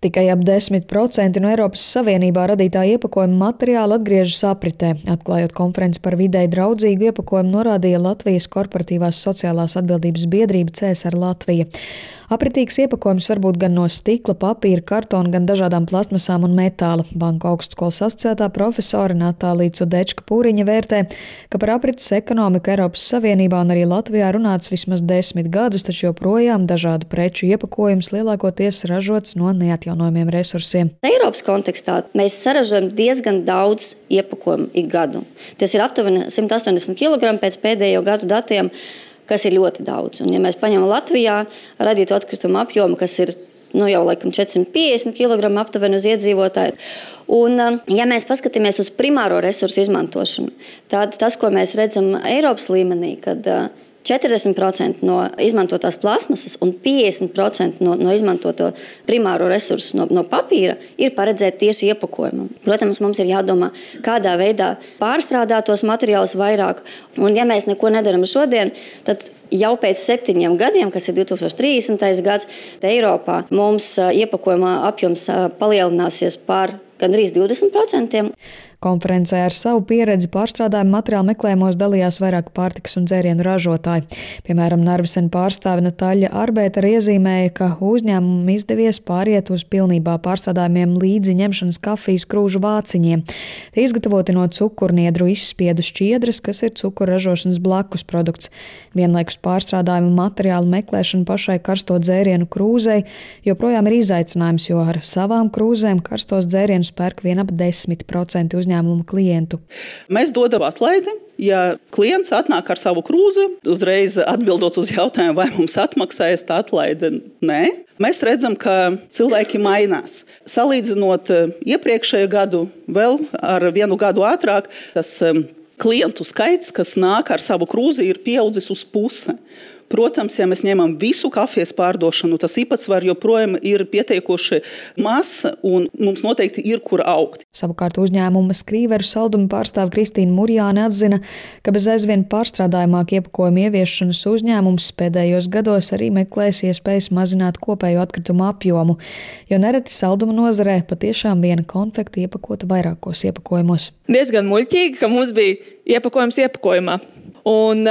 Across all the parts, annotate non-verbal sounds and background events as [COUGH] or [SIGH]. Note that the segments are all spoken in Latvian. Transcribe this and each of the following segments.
Tikai ap 10% no Eiropas Savienībā radītā iepakojuma materiāla atgriežas apritē. Atklājot konferenci par videi draudzīgu iepakojumu, norādīja Latvijas korporatīvās sociālās atbildības biedrība CSR Latvija. Apritīgs iepakojums var būt gan no stikla, papīra, kartona, gan dažādām plastmasām un metāla. Banku augstskolas asociētā profesora Natālija Cudečka Pūriņa vērtē, ka par aprits ekonomiku Eiropas Savienībā un arī Latvijā runāts vismaz desmit gadus, taču joprojām dažādu preču iepakojums lielākoties ražots no neatjaunojumiem resursiem. Eiropas kontekstā mēs saražojam diezgan daudz iepakojumu ik gadu. Tas ir aptuveni 180 kg pēc pēdējo gadu datiem kas ir ļoti daudz. Un, ja mēs paņemam Latvijā radītu atkritumu apjomu, kas ir nu, jau laikam 450 kg aptuveni uz iedzīvotāju. Un, um, ja mēs paskatāmies uz primāro resursu izmantošanu, tad tas, ko mēs redzam Eiropas līmenī, kad uh, 40% no izmantotās plasmasas un 50% no, no izmantoto primāro resursu no, no papīra ir paredzēti tieši iepakojumam. Protams, mums ir jādomā, kādā veidā pārstrādāt tos materiālus vairāk. Un, ja mēs neko nedarām šodien, tad jau pēc septiņiem gadiem, kas ir 2030. gads, Eiropā mums iepakojuma apjoms palielināsies par gandrīz 20%. Konferencē ar savu pieredzi pārstrādājumu materiālu meklējumos dalījās vairāk pārtikas un dzērienu ražotāji. Piemēram, Narvisen pārstāve Natāļa Arbēta iezīmēja, ka uzņēmumam izdevies pāriet uz pilnībā pārstrādājumiem līdzi ņemšanas kafijas krūžu vāciņiem. Tie izgatavoti no cukurniedru izspiedu šķiedras, kas ir cukuru ražošanas blakus produkts. Vienlaikus pārstrādājumu materiālu meklēšana pašai karsto dzērienu krūzei joprojām ir izaicinājums, jo ar savām krūzēm karstos dzērienus pērk vien ap 10% uzņēmumu uzņēmuma klientu. Mēs dodam atlaidi. Ja klients atnāk ar savu krūzi, uzreiz atbildot uz jautājumu, vai mums atmaksājas tā atlaide, nē. Mēs redzam, ka cilvēki mainās. Salīdzinot eh, iepriekšējo gadu, vēl ar vienu gadu ātrāk, tas eh, klientu skaits, kas nāk ar savu krūzi, ir pieaudzis uz pusi. Protams, ja mēs ņemam visu kafijas pārdošanu, tas īpatsvars joprojām ir pietiekoši mazs, un mums noteikti ir kur augt. Savukārt uzņēmuma skrīveru saldumu pārstāve Kristīna Murjāne atzina, ka bez aizvien pārstrādājumāk iepakojumu ieviešanas uzņēmums pēdējos gados arī meklēs iespējas mazināt kopējo atkritumu apjomu, jo nereti saldumu nozarē patiešām viena konfekta iepakota vairākos iepakojumos. Diezgan muļķīgi, ka mums bija iepakojums iepakojumā. Un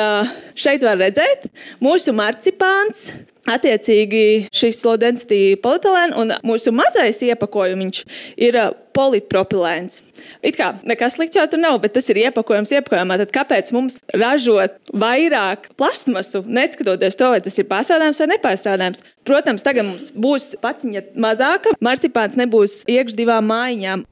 šeit var redzēt mūsu marcipāns. Attiecīgi šis low density polietilēns un mūsu mazais iepakojums ir polipropilēns. It kā nekas slikts jau tur nav, bet tas ir iepakojums iepakojumā. Tad kāpēc mums ražot vairāk plastmasu, neskatoties to, vai tas ir pārstrādājums vai nepārstrādājums? Protams, tagad mums būs paciņa mazāka, marcipāns nebūs iekš divām mājiņām.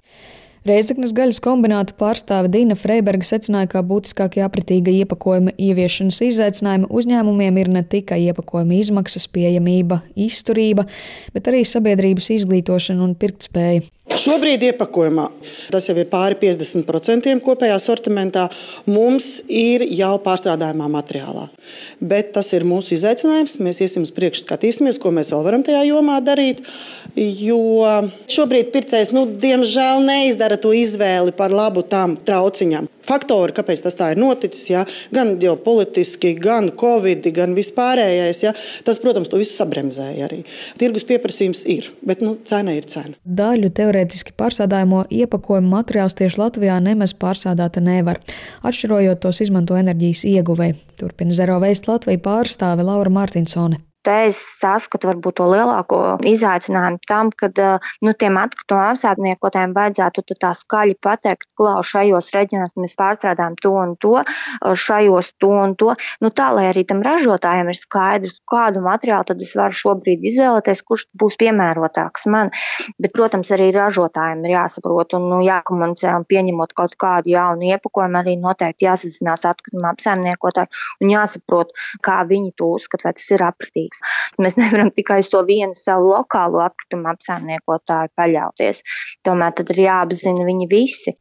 Reizeknas gaļas kombināta pārstāve Dina Freiberga secināja, ka būtiskākie apritīga iepakojuma ieviešanas izaicinājumi uzņēmumiem ir ne tikai iepakojuma izmaksas, pieejamība, izturība, bet arī sabiedrības izglītošana un pirktspēja. Šobrīd iepakojumā tas jau ir pāri 50% kopējā sortimentā. Mums ir jau pārstrādājumā materiālā. Bet tas ir mūsu izaicinājums. Mēs iesim uz priekšu, skatīsimies, ko mēs vēl varam tajā jomā darīt. Jo šobrīd pircējs, nu, diemžēl, neizdara to izvēli par labu tam trauciņam faktori, kāpēc tas tā ir noticis. Ja? Gan ģeopolitiski, gan covid, gan vispārējais. Ja? Tas, protams, to visu sabremzēja arī. Tirgus pieprasījums ir, bet nu, cena ir cena. Daļu teorētiski pārsādājumu iepakojumu materiālus tieši Latvijā nemaz pārsādāt nevar. Atšķirojot tos izmanto enerģijas ieguvēji. Turpina Zero Waste Latvija pārstāve Laura Martinsone te es saskatu varbūt to lielāko izaicinājumu tam, ka nu, tiem atkrituma apsaimniekotājiem vajadzētu tā skaļi pateikt, ka šajos reģionos mēs pārstrādājam to un to, šajos to un to. Nu, tā, lai arī tam ražotājiem ir skaidrs, kādu materiālu tad es varu šobrīd izvēlēties, kurš būs piemērotāks man. Bet, protams, arī ražotājiem ir jāsaprot un nu, jākomunicē un pieņemot kaut kādu jaunu iepakojumu, arī noteikti jāsazinās atkrituma apsaimniekotāji un jāsaprot, kā viņi to uzskata, vai tas ir apratīgs vajadzīgs. Mēs [LAUGHS] nevaram tikai uz to vienu savu lokālo atkritumu apsaimniekotāju paļauties. Tomēr tad ir jāapzina viņi visi.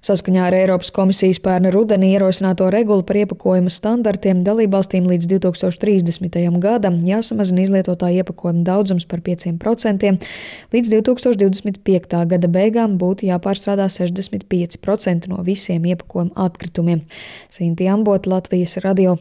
Saskaņā ar Eiropas komisijas pērna rudenī ierosināto regulu par iepakojuma standartiem dalībvalstīm līdz 2030. gadam jāsamazina izlietotā iepakojuma daudzums par 5%. Līdz 2025. gada beigām būtu jāpārstrādā 65% no visiem iepakojuma atkritumiem. Sinti Ambota, Latvijas radio.